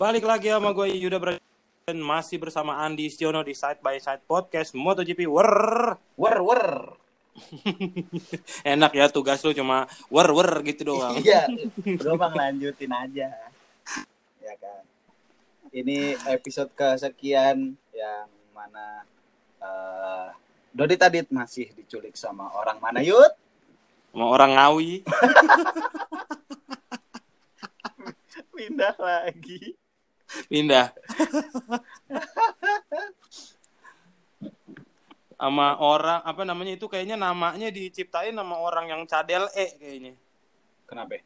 Balik lagi sama gue Yuda Brand masih bersama Andi Stiono di Side by Side Podcast MotoGP. Wer. Wer wer. Enak ya tugas lu cuma wer wer gitu doang. Iya, lu bang lanjutin aja. Ya kan. Ini episode kesekian yang mana uh, Dodi Tadit masih diculik sama orang mana Yud? Sama orang Ngawi. Pindah lagi. Pindah. sama orang apa namanya itu kayaknya namanya diciptain sama orang yang cadel E kayaknya. Kenapa?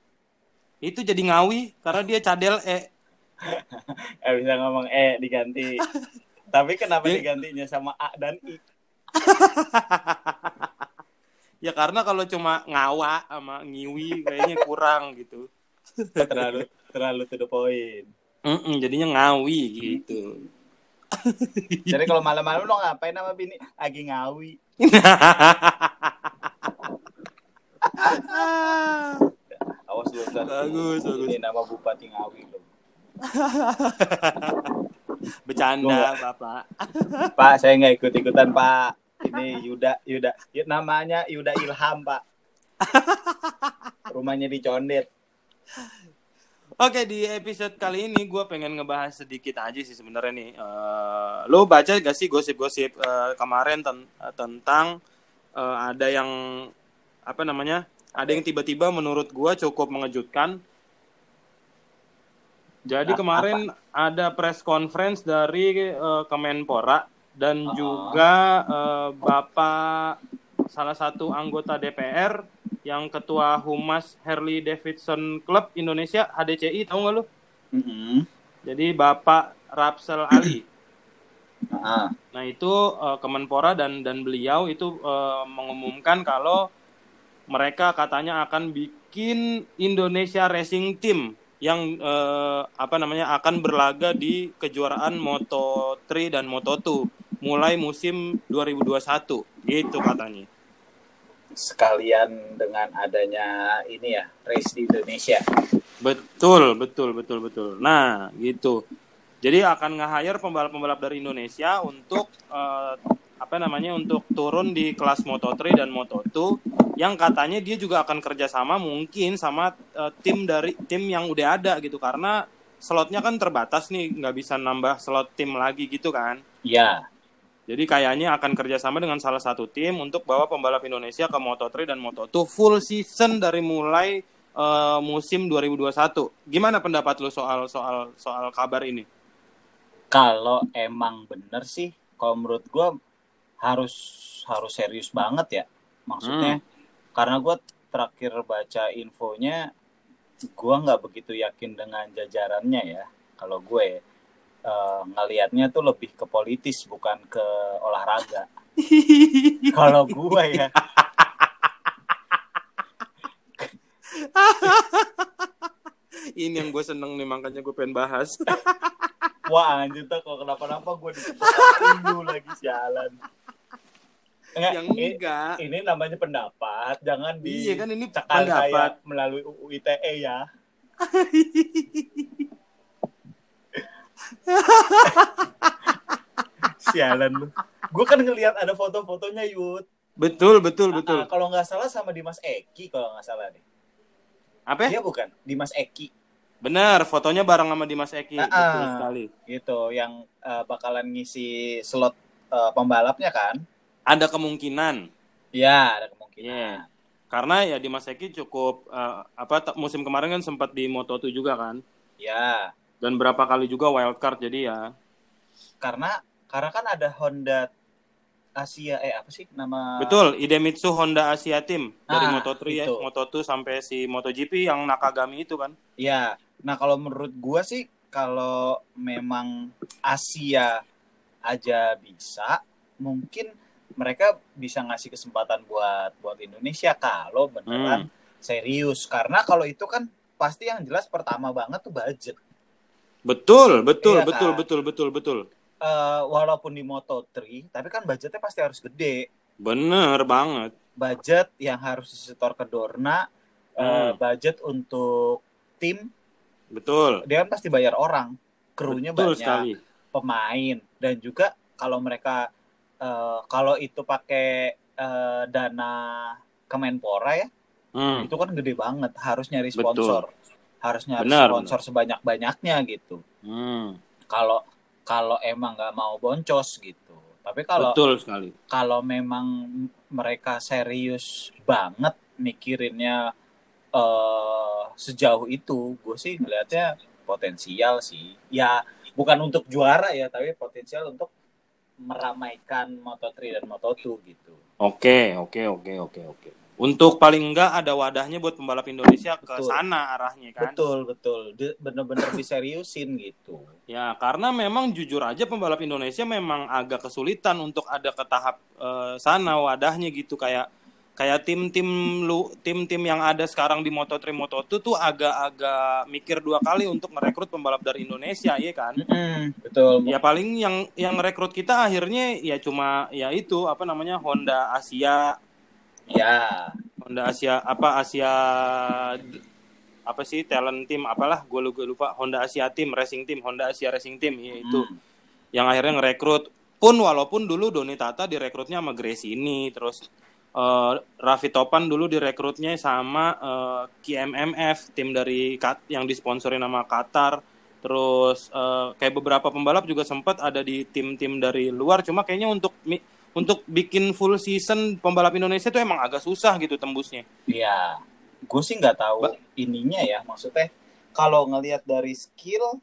Itu jadi Ngawi karena dia cadel E. Eh bisa ngomong E diganti. Tapi kenapa Dia- digantinya sama A dan I? Ya karena kalau cuma ngawa sama ngiwi kayaknya kurang gitu. Terlalu terlalu to the point. Mm-mm, jadinya ngawi gitu. Jadi kalau malam-malam lo ngapain sama bini? Lagi ngawi. Awas lu ntar. Bagus, bagus. Ini nama Bupati Ngawi lo. Bercanda, Bapak. Pak, saya nggak ikut-ikutan, Pak. Ini Yuda, Yuda. Ya, namanya Yuda Ilham, Pak. Rumahnya di Condet. Oke, di episode kali ini gue pengen ngebahas sedikit aja sih sebenarnya nih. Eh, lo baca gak sih gosip-gosip eh, kemarin ten- eh, tentang eh, ada yang apa namanya? Ada yang tiba-tiba menurut gue cukup mengejutkan. Jadi Apa- kemarin ada press conference dari eh, Kemenpora dan Ah. juga eh, Bapak salah satu anggota DPR yang ketua Humas Harley Davidson Club Indonesia HDCI tahu nggak lu? Mm-mm. Jadi Bapak Rapsel Ali. Ah, Nah itu eh, Kemenpora dan dan beliau itu eh, mengumumkan kalau mereka katanya akan bikin Indonesia Racing Team yang eh, apa namanya akan berlaga di kejuaraan Moto3 dan Moto2 mulai musim 2021 gitu katanya. Sekalian dengan adanya ini ya, race di Indonesia. Betul, betul, betul, betul. Nah, gitu. Jadi akan nge-hire pembalap-pembalap dari Indonesia untuk eh, apa namanya untuk turun di kelas Moto3 dan Moto2 yang katanya dia juga akan kerjasama mungkin sama eh, tim dari tim yang udah ada gitu karena slotnya kan terbatas nih nggak bisa nambah slot tim lagi gitu kan. Ya, Jadi kayaknya akan kerjasama dengan salah satu tim untuk bawa pembalap Indonesia ke Moto3 dan Moto2 full season dari mulai eh, musim 2021. Gimana pendapat lu soal soal soal kabar ini? kalau emang bener sih, kalau menurut gua harus harus serius banget ya. Maksudnya, karena gua terakhir baca infonya, gua nggak begitu yakin dengan jajarannya ya. Kalau gue eh, ngelihatnya tuh lebih ke politis bukan ke olahraga. kalau gue ya, ini yang gue seneng nih makanya gue pengen bahas. wah anjir tuh kalau kenapa-napa gue dulu lagi sialan. Enggak, yang ini, enggak. ini namanya pendapat, jangan di Iya kan ini pendapat. saya melalui UU ITE ya. Sialan lu. Gue kan ngelihat ada foto-fotonya Yud. Betul, betul, betul. Ah, kalau nggak salah sama Dimas Eki kalau nggak salah deh. Apa? Iya bukan? Dimas Eki Benar, fotonya bareng sama Dimas Eki. Ah, Betul ah. sekali. gitu yang eh, bakalan ngisi slot eh, pembalapnya kan? Ada kemungkinan. Iya, ada kemungkinan. Iya. Karena ya Dimas Eki cukup eh, apa musim kemarin kan sempat di Moto2 juga kan. Ya, Dan berapa kali juga wildcard jadi ya karena karena kan ada Honda Asia eh apa sih nama Betul, Idemitsu Honda Asia Team dari Ah, Moto3 ya, itu. Moto2 sampai si MotoGP yang Nakagami itu kan. Ya, nah kalau menurut gua sih kalau memang Asia aja bisa, mungkin mereka bisa ngasih kesempatan buat buat Indonesia kalau beneran serius. Karena kalau itu kan pasti yang jelas pertama banget tuh budget. Betul, betul, Iya betul, kan? betul, betul, betul. Eh, walaupun di Moto3, tapi kan budgetnya pasti harus gede. Bener banget. Budget yang harus disetor ke Dorna, eh, Hmm. budget untuk tim, Betul. dia kan pasti bayar orang. krunya Betul banyak, sekali. pemain dan juga kalau mereka eh, kalau itu pakai eh, dana Kemenpora ya, Hmm. itu kan gede banget, harus nyari Betul. sponsor. Harus nyari Benar, sponsor sebanyak-banyaknya gitu. Hmm. Kalau kalau emang nggak mau boncos gitu. Tapi kalau Betul sekali. kalau memang mereka serius banget mikirinnya eh sejauh itu, gue sih ngelihatnya potensial sih. Ya bukan untuk juara ya, tapi potensial untuk meramaikan Moto3 dan Moto2 gitu. Oke, oke, oke, oke, oke. Untuk paling enggak ada wadahnya buat pembalap Indonesia ke Betul. sana arahnya kan. Betul betul, bener-bener diseriusin gitu. Ya, karena memang jujur aja pembalap Indonesia memang agak kesulitan untuk ada ke tahap eh, sana wadahnya gitu kayak kayak tim-tim lu tim-tim yang ada sekarang di Moto3 Moto2 tuh agak-agak mikir dua kali untuk merekrut pembalap dari Indonesia ya kan. Mm-mm, betul. Ya paling yang yang rekrut kita akhirnya ya cuma ya itu apa namanya Honda Asia Ya, Honda Asia apa Asia apa sih talent team apalah gue lupa, lupa. Honda Asia Team Racing Team Honda Asia Racing Team ya itu. Hmm. yang akhirnya ngerekrut. Pun walaupun dulu Doni Tata direkrutnya sama Grace ini terus eh, Raffi Topan dulu direkrutnya sama eh, KMMF tim dari Kat- yang disponsori nama Qatar. Terus eh, kayak beberapa pembalap juga sempat ada di tim-tim dari luar. Cuma kayaknya untuk mi- untuk bikin full season pembalap Indonesia tuh emang agak susah gitu tembusnya Iya, gue sih nggak tahu Ba- ininya ya. Maksudnya kalau ngelihat dari skill,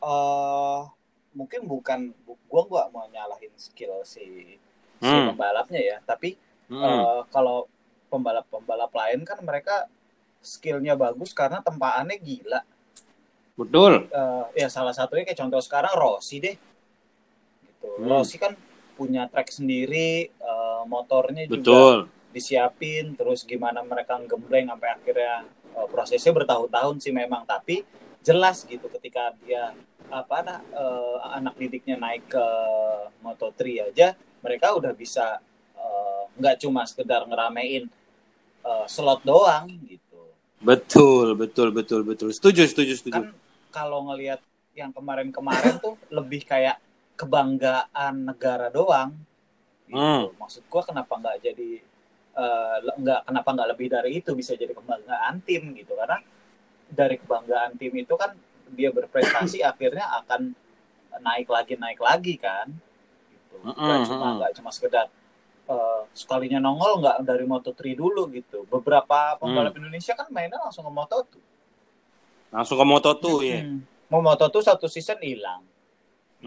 eh mungkin bukan gue gua mau nyalahin skill si si Hmm. pembalapnya ya. Tapi Hmm. eh, kalau pembalap-pembalap lain kan mereka skillnya bagus karena tempaannya gila. betul Eh, ya salah satunya kayak contoh sekarang Rossi deh. Gitu. Hmm. Rossi kan punya track sendiri, eh, motornya juga betul. disiapin terus gimana mereka gembleng sampai akhirnya uh, prosesnya bertahun-tahun sih memang. Tapi jelas gitu ketika dia apa nah, uh, anak didiknya naik ke Moto3 aja mereka udah bisa uh, nggak cuma sekedar ngeramein uh, slot doang gitu. Betul betul betul betul. Setuju setuju setuju. Kan kalau ngelihat yang kemarin-kemarin tuh lebih kayak kebanggaan negara doang. Gitu. Hmm. maksud gua kenapa nggak jadi eh, nggak kenapa nggak lebih dari itu bisa jadi kebanggaan tim gitu. Karena dari kebanggaan tim itu kan dia berprestasi akhirnya akan naik lagi naik lagi kan. Gitu. Nggak Mm-mm, cuma mm-mm. nggak cuma sekedar eh, sekalinya nongol nggak dari Moto3 dulu gitu. Beberapa pembalap Indonesia kan mainnya langsung ke Moto2 langsung ke moto tuh ya Hmm. mau Moto2 satu season hilang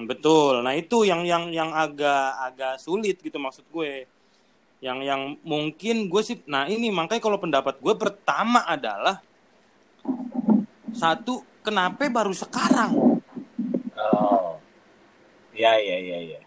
betul. Nah itu yang yang yang agak agak sulit gitu maksud gue. Yang yang mungkin gue sih nah ini makanya kalau pendapat gue pertama adalah satu kenapa baru sekarang? Oh. Ya ya ya ya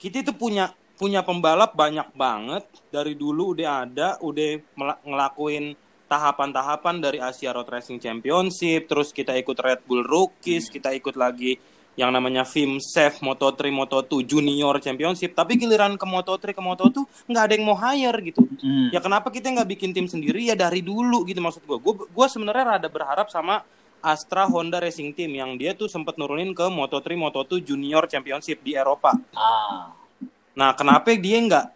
kita itu punya punya pembalap banyak banget. Dari dulu udah ada udah ngelakuin tahapan-tahapan dari Asia Road Racing Championship terus kita ikut Red Bull Rookies kita ikut lagi yang namanya FIMSEF Moto3 Moto2 Junior Championship. Tapi giliran ke Moto3 ke Moto2 nggak ada yang mau hire gitu. Hmm. ya kenapa kita nggak bikin tim sendiri? Ya dari dulu gitu maksud gue gue gue sebenarnya rada berharap sama Astra Honda Racing Team yang dia tuh sempat nurunin ke Moto3 Moto2 Junior Championship di Eropa. Ah. Nah, kenapa dia nggak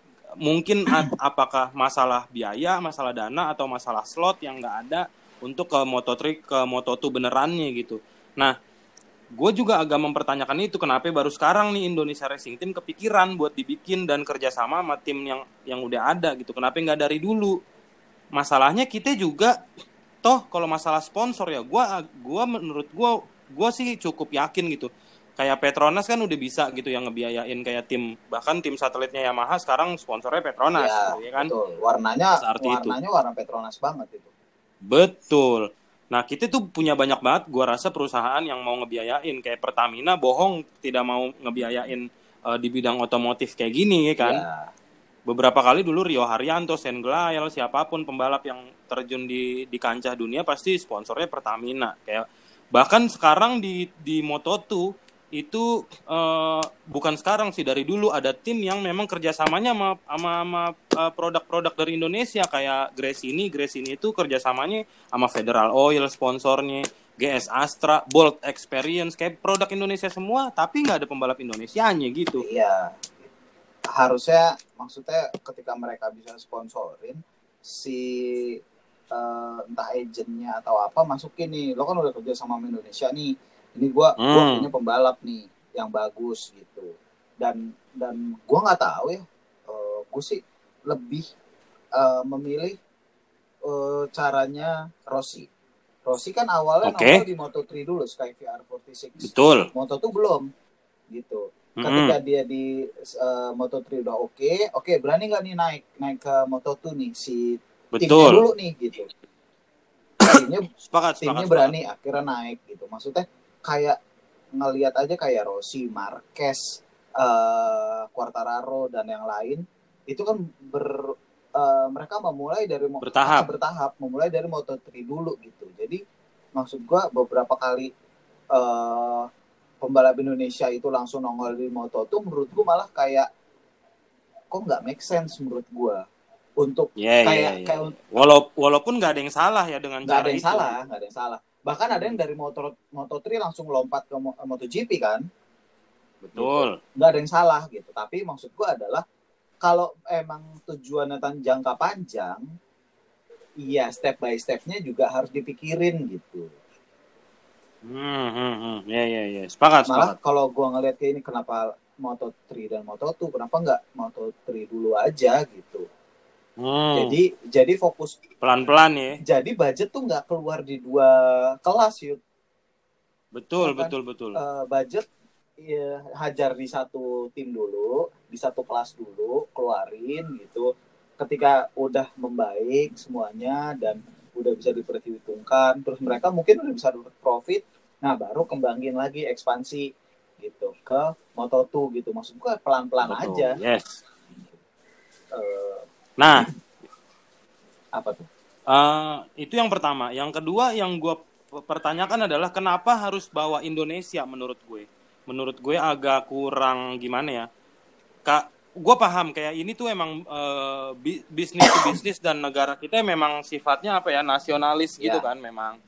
mungkin apakah masalah biaya, masalah dana atau masalah slot yang nggak ada untuk ke Moto3 ke Moto2 benerannya gitu. Nah, gue juga agak mempertanyakan itu kenapa baru sekarang nih Indonesia Racing Team kepikiran buat dibikin dan kerjasama sama tim yang yang udah ada gitu. Kenapa nggak dari dulu? Masalahnya kita juga toh kalau masalah sponsor ya gua gua menurut gua gua sih cukup yakin gitu kayak Petronas kan udah bisa gitu yang ngebiayain kayak tim bahkan tim satelitnya Yamaha sekarang sponsornya Petronas ya, gitu, ya kan betul warnanya Searti itu. warnanya warna Petronas banget itu betul nah kita tuh punya banyak banget gua rasa perusahaan yang mau ngebiayain. Kayak Pertamina bohong tidak mau ngebiayain eh, di bidang otomotif kayak gini ya kan? Ya, beberapa kali dulu Rio Haryanto, Sen Glael, siapa pun pembalap yang terjun di di kancah dunia pasti sponsornya Pertamina. Kayak. Bahkan sekarang di di Moto2 itu eh, bukan sekarang sih dari dulu ada tim yang memang kerjasamanya sama sama, sama, eh, produk-produk dari Indonesia kayak Grace ini, Grace ini itu kerjasamanya sama Federal Oil sponsornya, GS Astra, Bolt Experience, kayak produk Indonesia semua, tapi nggak ada pembalap Indonesianya gitu. Iya. Harusnya maksudnya ketika mereka bisa sponsorin si uh, entah agentnya atau apa masukin nih. Lo kan udah kerja sama Indonesia nih. Ini gua hmm. gua punya pembalap nih yang bagus gitu. Dan dan gua nggak tahu ya. Uh, gue sih lebih uh, memilih uh, caranya Rossi. Rossi kan awalnya okay. nongol di Moto3 dulu Sky VR46. Betul. Moto2 belum gitu. Ketika mm-hmm. dia di uh, Moto3 udah oke, okay, oke okay, berani nggak nih naik naik ke Moto2 nih si Betul. timnya dulu nih gitu. Timnya, sepakat, timnya sepakat, berani sepakat. akhirnya naik gitu. Maksudnya kayak ngelihat aja kayak Rossi, Marquez, uh, Quartararo dan yang lain itu kan ber uh, mereka memulai dari bertahap bertahap memulai dari Moto3 dulu gitu jadi maksud gua beberapa kali uh, pembalap Indonesia itu langsung nongol di Moto2 menurut gua malah kayak kok nggak make sense menurut gua untuk yeah, kayak yeah, yeah. kayak Walau, walaupun nggak ada yang salah ya dengan nggak ada yang itu. salah nggak ada yang salah bahkan ada yang dari motor Moto3 langsung lompat ke MotoGP kan betul nggak ada yang salah gitu tapi maksud gua adalah kalau emang tujuannya jangka panjang, iya step by stepnya juga harus dipikirin gitu. Hmm, hmm, hmm. ya, ya, ya. Sepakat, Malah kalau gua ngeliat kayak ini kenapa Moto3 dan Moto2, kenapa nggak Moto3 dulu aja gitu. Hmm. Jadi, jadi fokus pelan-pelan ya. Jadi budget tuh nggak keluar di dua kelas yuk. Betul, kan, betul, betul. Uh, budget ya, hajar di satu tim dulu, di satu kelas dulu, keluarin gitu. Ketika udah membaik semuanya dan udah bisa diperhitungkan, terus mereka mungkin udah bisa dapat profit, nah baru kembangin lagi ekspansi gitu ke Moto2 gitu. Maksud gue pelan-pelan aja. Yes. Uh, nah, apa tuh? Uh, itu yang pertama. Yang kedua yang gue pertanyakan adalah kenapa harus bawa Indonesia menurut gue? menurut gue agak kurang gimana ya kak gue paham kayak ini tuh emang uh, bisnis to bisnis dan negara kita memang sifatnya apa ya nasionalis gitu yeah. kan memang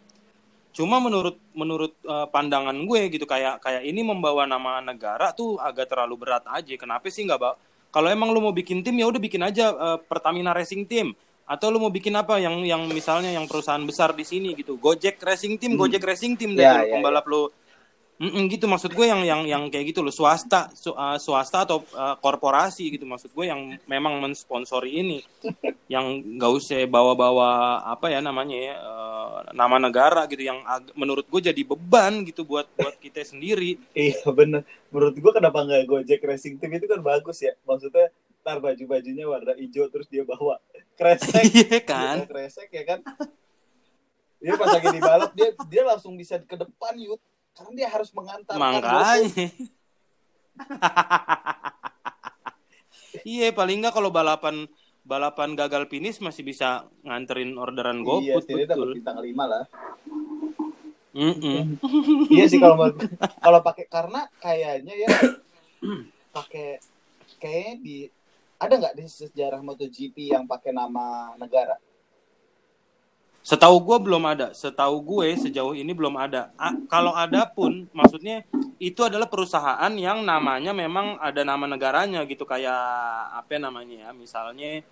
cuma menurut menurut uh, pandangan gue gitu kayak kayak ini membawa nama negara tuh agak terlalu berat aja kenapa sih nggak kalau emang lu mau bikin tim ya udah bikin aja uh, Pertamina Racing Team atau lu mau bikin apa yang yang misalnya yang perusahaan besar di sini gitu Gojek Racing Team hmm. Gojek Racing Team yeah, deh yeah, pembalap yeah. lu Mm-mm, gitu. Maksud gue yang yang yang kayak gitu loh. Swasta su, uh, swasta atau uh, korporasi gitu. Maksud gue yang memang mensponsori ini. Yang gak usah bawa-bawa apa ya namanya ya uh, nama negara gitu. Yang menurut gue jadi beban gitu buat buat kita sendiri. Iya bener. Menurut gue kenapa nggak Gojek Racing Team itu kan bagus ya. Maksudnya tar baju bajunya warna hijau terus dia bawa kresek. Iya kan? Kresek ya kan? Dia pas lagi di balap dia dia langsung bisa ke depan yuk karena dia harus mengantar makanya. iya paling nggak kalau balapan balapan gagal finish masih bisa nganterin orderan GoFood iya, betul. bintang lima lah. Mm -mm. iya sih kalau kalau pakai karena kayaknya ya pakai kayak di ada nggak di sejarah MotoGP yang pakai nama negara Setahu gue belum ada. Setahu gue sejauh ini belum ada. A kalau ada pun, maksudnya itu adalah perusahaan yang namanya memang ada nama negaranya gitu kayak apa namanya ya, misalnya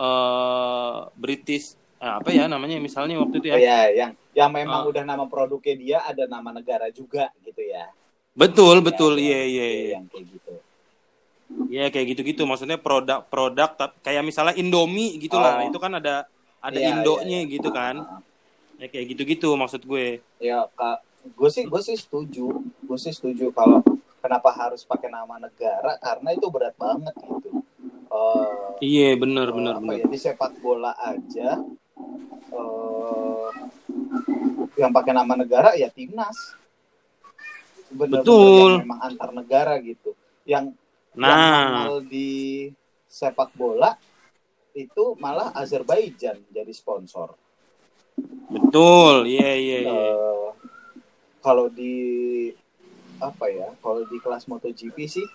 uh, British eh, apa ya namanya misalnya waktu itu ya. Oh, ya, yang yang memang uh, udah nama produknya dia ada nama negara juga gitu ya. Betul, ya, betul. Iya, iya, iya. Yang kayak gitu. Iya, kayak gitu-gitu. Maksudnya produk-produk kayak misalnya Indomie gitulah. Oh. Itu kan ada ada yeah, indonya yeah, yeah. gitu kan? Ya kayak gitu-gitu maksud gue. Ya kak. Gue sih gue sih setuju. Gue sih setuju kalau kenapa harus pakai nama negara karena itu berat banget gitu. Uh, iya benar uh, benar benar. ya, di sepak bola aja uh, yang pakai nama negara ya timnas. Bener -bener betul. yang memang antar negara gitu. Yang nah. yang di sepak bola itu malah Azerbaijan jadi sponsor. Betul, iya iya. iya. Eh, kalau di apa ya? Kalau di kelas MotoGP sih,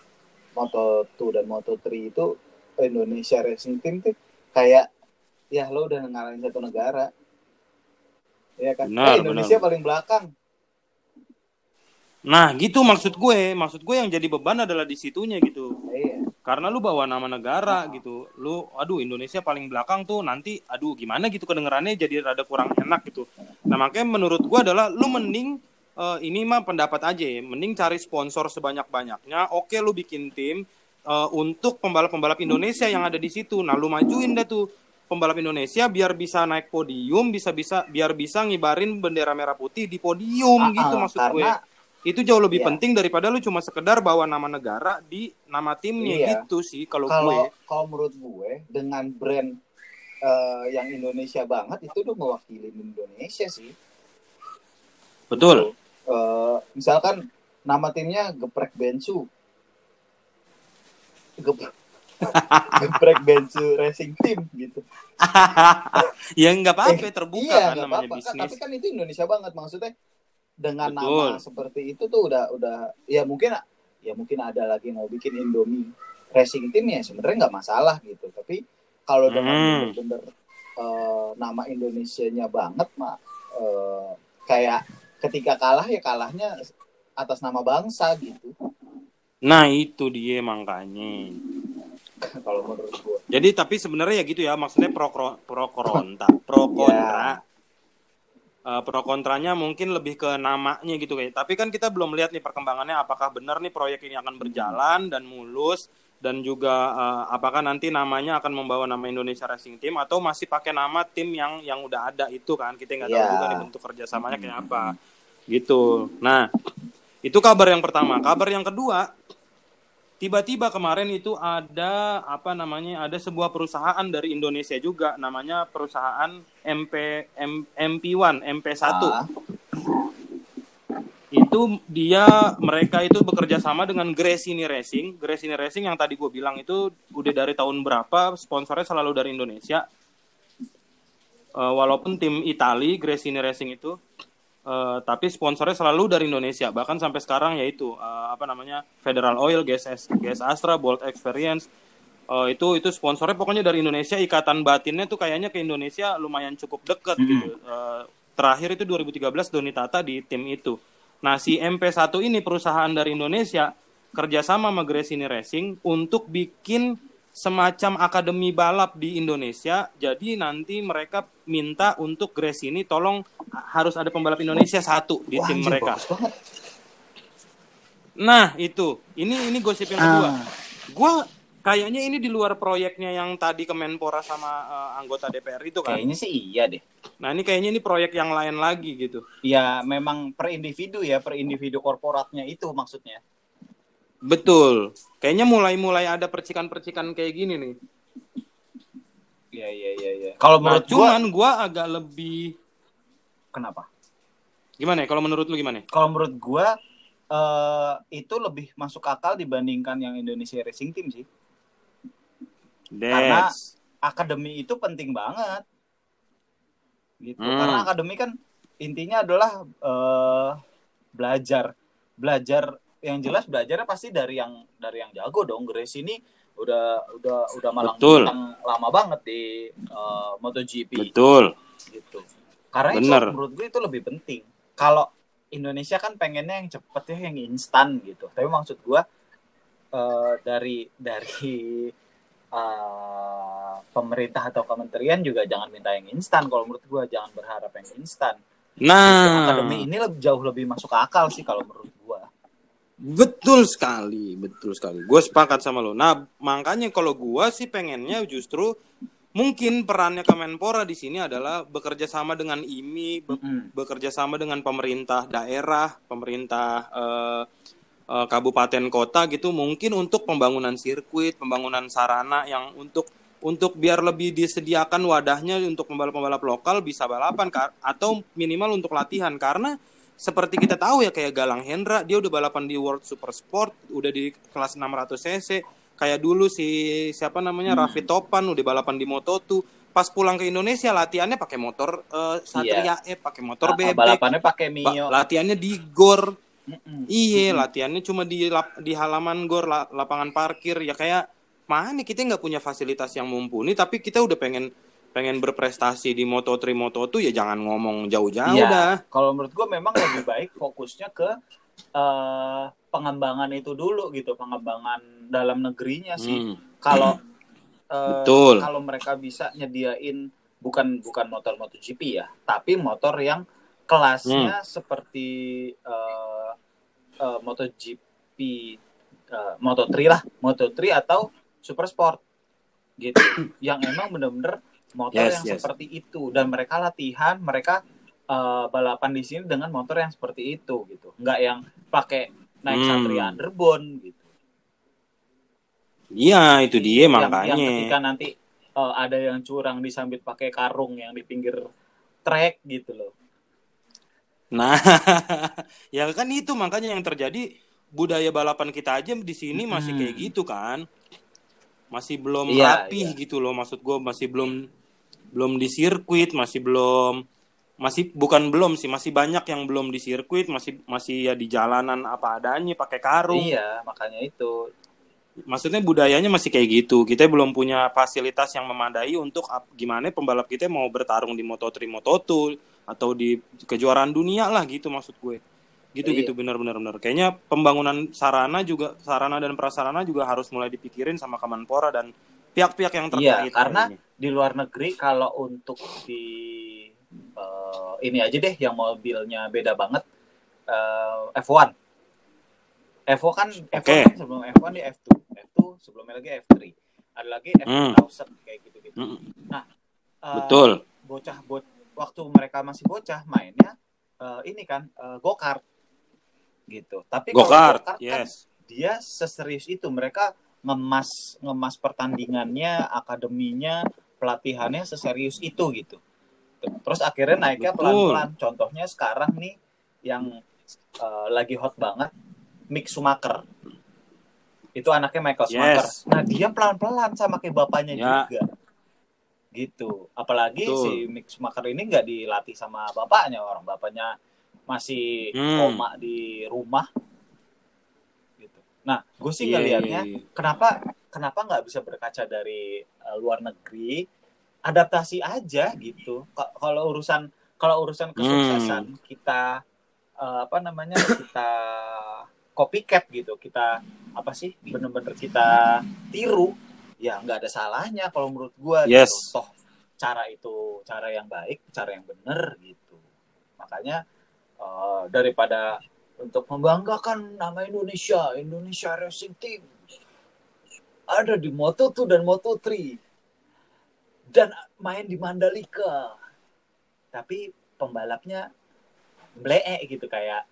Moto2 dan Moto3 itu Indonesia Racing Team tuh kayak ya lo udah ngalahin satu negara. ya kan Benar, Eh, Indonesia benar. paling belakang Nah, gitu maksud gue. Maksud gue yang jadi beban adalah di situnya gitu. Karena lu bawa nama negara gitu. Lu aduh Indonesia paling belakang tuh nanti aduh gimana gitu kedengerannya jadi rada kurang enak gitu. Nah, makanya menurut gue adalah lu mending eh, ini mah pendapat aja ya. Mending cari sponsor sebanyak-banyaknya. Oke lu bikin tim eh, untuk pembalap-pembalap Indonesia yang ada di situ. Nah, lu majuin dah tuh pembalap Indonesia biar bisa naik podium, bisa bisa biar bisa ngibarin bendera merah putih di podium Ah, gitu ah, maksud gue karena itu jauh lebih Iya. penting daripada lu cuma sekedar bawa nama negara di nama timnya Iya. gitu sih kalau gue. kalau kalau menurut gue dengan brand eh, yang Indonesia banget itu udah mewakili Indonesia sih. Betul. Eh, misalkan nama timnya Geprek Bensu. Gep- Geprek Bensu Racing Team gitu. Ya nggak apa-apa terbuka iya kan namanya apa-apa. Kan, bisnis. tapi kan itu Indonesia banget maksudnya dengan Betul. nama seperti itu tuh udah udah ya mungkin ya mungkin ada lagi mau bikin Indomie racing team ya sebenarnya nggak masalah gitu. Tapi kalau dengan Hmm. bener-bener eh, nama Indonesianya banget mah eh, kayak ketika kalah ya kalahnya atas nama bangsa gitu. Nah itu dia makanya. Kalau menurut gue jadi tapi sebenarnya ya gitu ya maksudnya pro pro, pro kontra pro kontra Eh, pro kontranya mungkin lebih ke namanya gitu kayak. Tapi kan kita belum lihat nih perkembangannya apakah benar nih proyek ini akan berjalan dan mulus dan juga eh, apakah nanti namanya akan membawa nama Indonesia Racing Team atau masih pakai nama tim yang yang udah ada itu kan? Kita nggak tahu Iya. juga nih bentuk kerjasamanya kayak apa gitu. Nah itu kabar yang pertama. Kabar yang kedua tiba-tiba kemarin itu ada apa namanya ada sebuah perusahaan dari Indonesia juga namanya perusahaan MP M, MP1 MP1 Ah, itu dia mereka itu bekerja sama dengan Gresini Racing. Gresini Racing yang tadi gue bilang itu udah dari tahun berapa sponsornya selalu dari Indonesia. Eh, walaupun tim Itali Gresini Racing itu eh, tapi sponsornya selalu dari Indonesia bahkan sampai sekarang yaitu eh, apa namanya Federal Oil GS GS Astra Bolt Experience. Eh, itu itu sponsornya pokoknya dari Indonesia. Ikatan batinnya tuh kayaknya ke Indonesia lumayan cukup deket Hmm. gitu. Eh, terakhir itu 2013 Doni Tata di tim itu. Nah si MP1 ini perusahaan dari Indonesia kerjasama sama Gresini Racing untuk bikin semacam akademi balap di Indonesia. Jadi nanti mereka minta untuk Gresini tolong harus ada pembalap Indonesia satu di wah, tim anjir, mereka. Nah itu, ini ini gosip yang kedua. Ah. Gua kayaknya ini di luar proyeknya yang tadi Kemenpora sama eh, anggota DPR itu kan. kayaknya sih iya deh Nah ini kayaknya ini proyek yang lain lagi gitu. ya memang per individu ya per individu korporatnya itu maksudnya Betul. Kayaknya mulai-mulai ada percikan-percikan kayak gini nih. Iya iya iya iya. Kalau Nah, menurut gua cuman gua agak lebih kenapa? gimana ya? Kalau menurut lu gimana? Kalau menurut gua eh itu lebih masuk akal dibandingkan yang Indonesia Racing Team sih. Karena- Des. Akademi itu penting banget. Gitu. Hmm. Karena akademi kan intinya adalah eh belajar. Belajar yang jelas belajarnya pasti dari yang dari yang jago dong. Grace ini udah udah udah malang Betul. lama banget di eh, MotoGP. Betul. gitu. Karena Bener. itu menurut gue itu lebih penting. Kalau Indonesia kan pengennya yang cepet ya, yang instan gitu. Tapi maksud gue eh, dari dari eh, pemerintah atau kementerian juga jangan minta yang instan. Kalau menurut gue jangan berharap yang instan. Nah, Akademi ini lebih, jauh lebih masuk akal sih kalau menurut. Betul sekali, betul sekali. Gue sepakat sama lo. Nah, makanya kalau gua sih pengennya justru mungkin perannya Kemenpora di sini adalah bekerja sama dengan IMI, be- bekerja sama dengan pemerintah daerah, pemerintah eh, eh, kabupaten kota gitu mungkin untuk pembangunan sirkuit, pembangunan sarana yang untuk untuk biar lebih disediakan wadahnya untuk pembalap-pembalap lokal bisa balapan atau minimal untuk latihan karena seperti kita tahu ya kayak Galang Hendra dia udah balapan di World Super Sport udah di kelas 600 cc. Kayak dulu si siapa namanya Hmm. Raffi Topan udah balapan di Moto2 pas pulang ke Indonesia latihannya pakai motor eh, Satria eh pakai motor Ah, bebek. balapannya pakai Ba- Mio. latihannya di gor. Iya latihannya cuma di lap- di halaman gor la- lapangan parkir. Ya kayak mana kita nggak punya fasilitas yang mumpuni tapi kita udah pengen pengen berprestasi di Moto3 Moto2 ya jangan ngomong jauh-jauh Iya. dah. Kalau menurut gue memang lebih baik fokusnya ke eh, pengembangan itu dulu gitu, pengembangan dalam negerinya sih. Hmm. Kalau eh, Betul. kalau mereka bisa nyediain bukan bukan motor MotoGP ya, tapi motor yang kelasnya seperti eh, eh, MotoGP, eh, Moto3 lah, Moto3 atau Super Sport gitu, yang emang bener-bener motor Yes, yang yes. seperti itu dan mereka latihan, mereka eh, balapan di sini dengan motor yang seperti itu gitu, nggak yang pakai naik Hmm. Satria Underbone gitu. Iya, itu dia yang, makanya. yang ketika nanti eh, ada yang curang disambit pakai karung yang di pinggir trek gitu loh. Nah, ya kan itu makanya yang terjadi budaya balapan kita aja di sini masih Hmm. kayak gitu kan. Masih belum Iya, rapih iya. gitu loh maksud gue masih belum belum di sirkuit, masih belum masih bukan belum sih, masih banyak yang belum di sirkuit, masih masih ya di jalanan apa adanya pakai karung. Iya, makanya itu. Maksudnya budayanya masih kayak gitu. Kita belum punya fasilitas yang memadai untuk gimana pembalap kita mau bertarung di Moto3, Moto2 atau di kejuaraan dunia lah gitu maksud gue. Gitu Iya. gitu benar-benar benar. Kayaknya pembangunan sarana juga sarana dan prasarana juga harus mulai dipikirin sama Kemenpora dan pihak-pihak yang Iya, terkait. karena kayaknya. di luar negeri kalau untuk di eh, ini aja deh yang mobilnya beda banget eh, F1. F1 kan F1 Oke. kan sebelum F1 di F2. F2 sebelumnya lagi F3. Ada lagi F1000 kayak gitu-gitu. Mm, Eh, betul. bocah bo waktu mereka masih bocah mainnya eh, ini kan eh, go-kart gitu. Tapi Go-kart, go-kart kan yes. dia seserius itu mereka ngemas ngemas pertandingannya, akademinya, pelatihannya seserius itu gitu. Terus akhirnya naiknya pelan-pelan. Contohnya sekarang nih yang eh, lagi hot banget Mick Schumacher. Itu anaknya Michael Schumacher. Yes. Nah, dia pelan-pelan sama kayak bapaknya Ya. juga. Gitu. Apalagi Betul. si Mick Schumacher ini nggak dilatih sama bapaknya, orang bapaknya masih Hmm. koma di rumah. Gitu. Nah, gue sih Iya, ngelihatnya iya, iya. kenapa kenapa nggak bisa berkaca dari eh, luar negeri adaptasi aja gitu Ka- kalau urusan kalau urusan Hmm. kesuksesan kita eh, apa namanya kita copycat gitu kita apa sih bener-bener kita tiru ya nggak ada salahnya kalau menurut gua Yes. gitu toh cara itu cara yang baik cara yang bener gitu makanya eh, daripada untuk membanggakan nama Indonesia Indonesia Racing Team. Ada di Moto2 dan Moto3 dan main di Mandalika. Tapi pembalapnya blee gitu kayak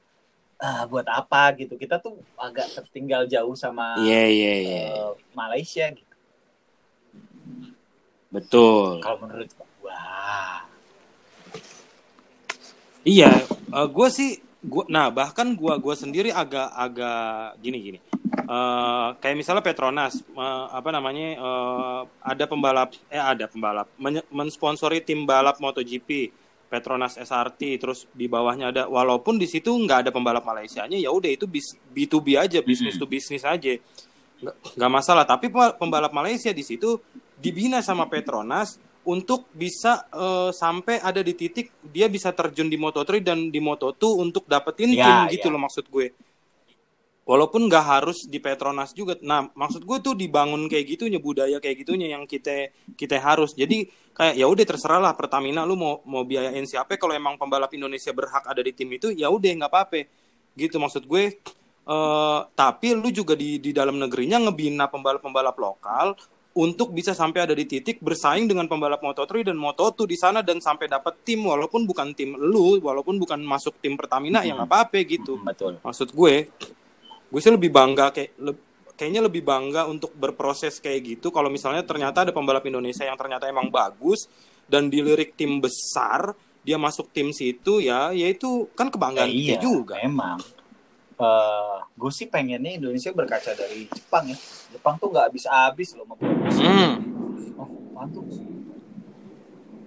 ah buat apa? gitu. Kita tuh agak tertinggal jauh sama Iya, iya, iya. eh, Malaysia gitu. Betul. kalau menurut gua. Iya, gue sih, gua, nah bahkan gue gua sendiri agak-agak gini-gini. Eh, kayak misalnya Petronas, eh, apa namanya, eh, ada pembalap, eh ada pembalap, menye- mensponsori tim balap MotoGP, Petronas SRT, terus di bawahnya ada, walaupun di situ nggak ada pembalap Malaysianya, ya udah itu bis- B2B aja, bisnis to bisnis aja, nggak masalah. Tapi pe- pembalap Malaysia di situ dibina sama Petronas untuk bisa eh, sampai ada di titik dia bisa terjun di Moto3 dan di Moto2 untuk dapetin Ya, tim gitu ya. loh maksud gue. Walaupun nggak harus di Petronas juga. Nah, maksud gue tuh dibangun kayak gitunya budaya kayak gitunya yang kita kita harus. Jadi kayak ya udah terserah lah Pertamina lu mau mau biayain siapa kalau emang pembalap Indonesia berhak ada di tim itu ya udah nggak apa-apa. Gitu maksud gue. Eh, tapi lu juga di di dalam negerinya ngebina pembalap-pembalap lokal untuk bisa sampai ada di titik bersaing dengan pembalap Moto3 dan Moto2 di sana dan sampai dapat tim walaupun bukan tim lu, walaupun bukan masuk tim Pertamina ya nggak apa-apa gitu. Hmm, betul Maksud gue, gue sih lebih bangga kayak le- kayaknya lebih bangga untuk berproses kayak gitu kalau misalnya ternyata ada pembalap Indonesia yang ternyata emang bagus dan dilirik tim besar, dia masuk tim situ ya, ya itu kan kebanggaan Ya, kita juga. memang eh gue sih pengennya Indonesia berkaca dari Jepang ya Jepang tuh nggak habis-habis loh memproduksi Hmm, oh mantul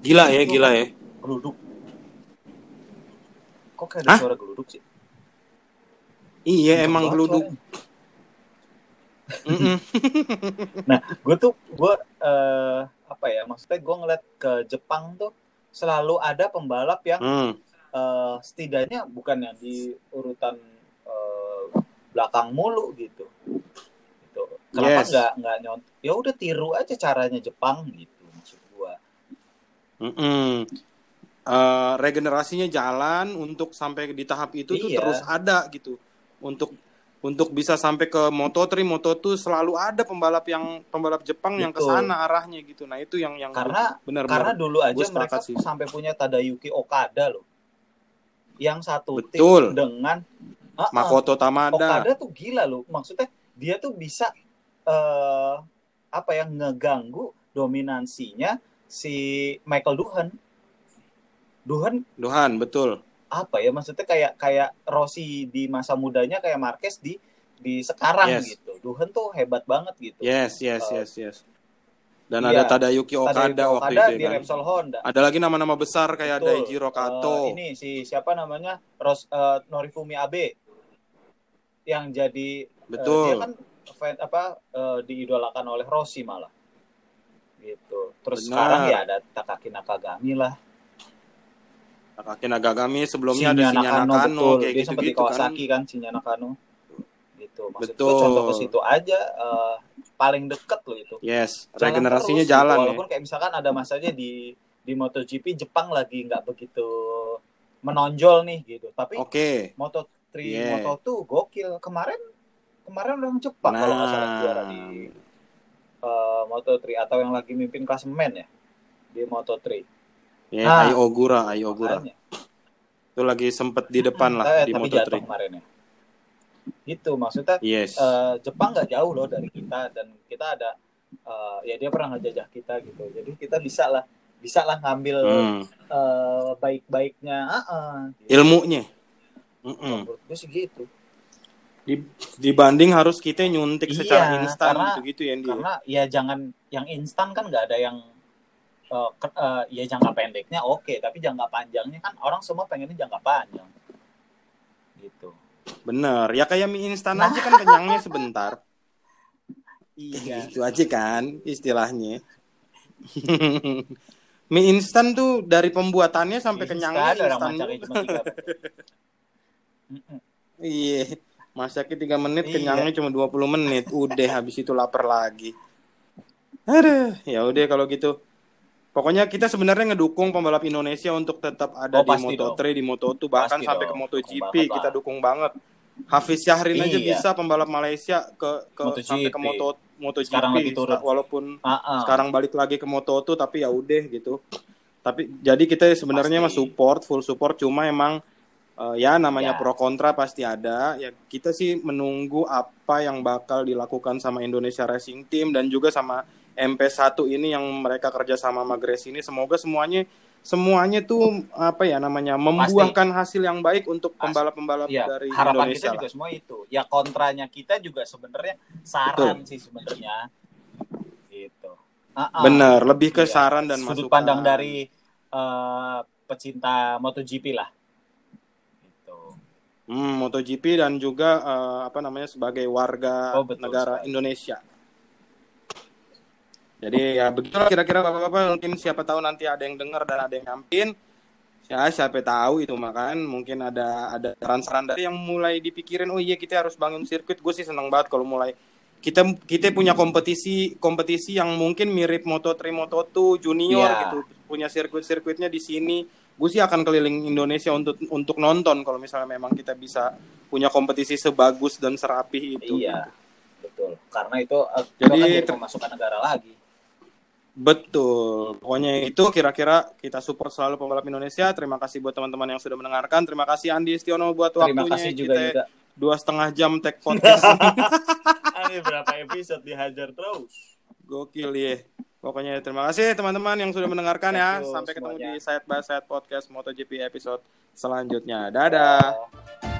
gila ya, gila ya. geluduk kok kayak ada Hah? suara geluduk sih Iya, emang geluduk. Nah, gue tuh gue eh apa ya maksudnya gue ngeliat ke Jepang tuh selalu ada pembalap yang Hmm. eh, setidaknya bukan yang di urutan belakang mulu gitu. Gitu. Kenapa Yes. nggak nggak nyont? Ya udah tiru aja caranya Jepang gitu maksud gua. Mm-mm. Eh, regenerasinya jalan untuk sampai di tahap itu tuh Iya. terus ada gitu. Untuk untuk bisa sampai ke Moto3, Moto2 selalu ada pembalap yang pembalap Jepang yang ke sana arahnya gitu. Nah, itu yang yang Karena benar karena dulu aja mereka sih. sampai punya Tadayuki Okada loh. Yang satu Betul. tim dengan Ah, Makoto Tamada. Okada tuh gila loh. Maksudnya dia tuh bisa eh apa ya ngeganggu dominansinya si Michael Duhan. Duhan Duhan, betul. apa ya maksudnya kayak kayak Rossi di masa mudanya kayak Marquez di di sekarang Yes. gitu. Duhan tuh hebat banget gitu. Yes, yes, Eh, yes, yes. Dan iya. ada Tadayuki Okada Tadayuki waktu Okada itu di kan. Repsol Honda. Ada lagi nama-nama besar kayak Betul. Daijiro Eh, Kato. ini si siapa namanya? Ros, eh, Norifumi Abe yang jadi eh, Betul. dia kan fan, apa eh, diidolakan oleh Rossi malah. Gitu. Terus Benar. sekarang ya ada Takaki Nakagami lah. Takaki Nagagami sebelumnya Shinya ada Shinya Nakano, Nakano betul. kayak dia sempat di gitu-gitu kan. Kawasaki kan, Shinya Nakano. Gitu. Maksud Betul. contoh ke situ aja eh, paling deket loh itu. Yes, Jalan regenerasinya terus, gitu. jalan ya. Walaupun kayak misalkan ada masanya di di MotoGP Jepang lagi nggak begitu menonjol nih gitu. Tapi Oke. Moto3, Yeah. Moto2 gokil. Kemarin kemarin orang Jepang kalau nggak salah Nah. juara di eh, Moto3 atau yang lagi mimpin klasemen ya di Moto3. Ya, Nah. Ai Ogura, Ai Ogura. Makanya. Itu lagi sempet di depan lah Eh, di jatuh Moto3. kemarin ya. Itu maksudnya Yes. eh, Jepang nggak jauh loh dari kita dan kita ada eh, ya dia pernah ngejajah kita gitu. Jadi kita bisa lah bisa lah ngambil Hmm. eh, baik-baiknya. Ah, ah, gitu. Ilmunya. Mm-mm. Menurut gue sih gitu. Di- dibanding harus kita nyuntik Iya, secara instan gitu-gitu ya, Ndi. Karena ya jangan yang instan kan nggak ada yang eh, ke- eh, ya jangka pendeknya oke, tapi jangka panjangnya kan orang semua pengennya jangka panjang. Gitu. Bener. Ya kayak mie instan Nah. aja kan kenyangnya sebentar. Iya. Itu aja kan istilahnya. mie instan tuh dari pembuatannya sampai kenyangnya ada orang instan. masaknya tiga menit. Iya. Masaknya 3 menit, Iya. kenyangnya cuma 20 menit. Udah habis itu lapar lagi. Aduh, ya udah kalau gitu. Pokoknya kita sebenarnya ngedukung pembalap Indonesia untuk tetap ada Oh, di pasti Moto3, di Moto2, bahkan Pasti sampai ke dong. MotoGP Dukung kita dukung banget. Hafiz Syahrin aja Iya. bisa pembalap Malaysia ke ke MotoGP. sampai ke Moto MotoGP Sekarang lagi turun. walaupun ah. sekarang balik lagi ke Moto2 tapi ya udah gitu. Tapi jadi kita sebenarnya mah support, full support cuma emang eh, ya namanya Ya. pro kontra pasti ada. Ya kita sih menunggu apa yang bakal dilakukan sama Indonesia Racing Team dan juga sama MP1 ini yang mereka kerja sama Grace ini semoga semuanya semuanya tuh apa ya namanya membuahkan hasil yang baik untuk Pasti. pembalap-pembalap Iya, dari harapan Indonesia kita lah. juga semua itu. Ya kontranya kita juga sebenarnya saran sih sebenarnya. Gitu. Ah. Bener, lebih ke Iya, saran dan sudut masukan. pandang dari eh, pecinta MotoGP lah. Hmm, MotoGP dan juga eh, apa namanya sebagai warga Oh, betul negara sekali. Indonesia. Jadi ya begitu kira-kira bapak-bapak mungkin siapa tahu nanti ada yang dengar dan ada yang nyampin. Ya siapa tahu itu makan mungkin ada ada saran-saran dari yang mulai dipikirin oh iya kita harus bangun sirkuit. Gue sih senang banget kalau mulai kita kita punya kompetisi kompetisi yang mungkin mirip Moto3 Moto2 junior Iya. gitu punya sirkuit-sirkuitnya di sini gue sih akan keliling Indonesia untuk untuk nonton kalau misalnya memang kita bisa punya kompetisi sebagus dan serapih itu Iya. Betul. Karena itu eh, Jadi, kan jadi pemasukan negara lagi. betul pokoknya itu kira-kira kita support selalu pembalap Indonesia terima kasih buat teman-teman yang sudah mendengarkan terima kasih Andi Istiono buat Terima waktunya kasih juga kita Yuda. dua setengah jam tag podcast Ini berapa episode dihajar terus. gokil ya pokoknya terima kasih teman-teman yang sudah mendengarkan ya sampai ketemu semuanya. di Side by Side podcast MotoGP episode selanjutnya dadah.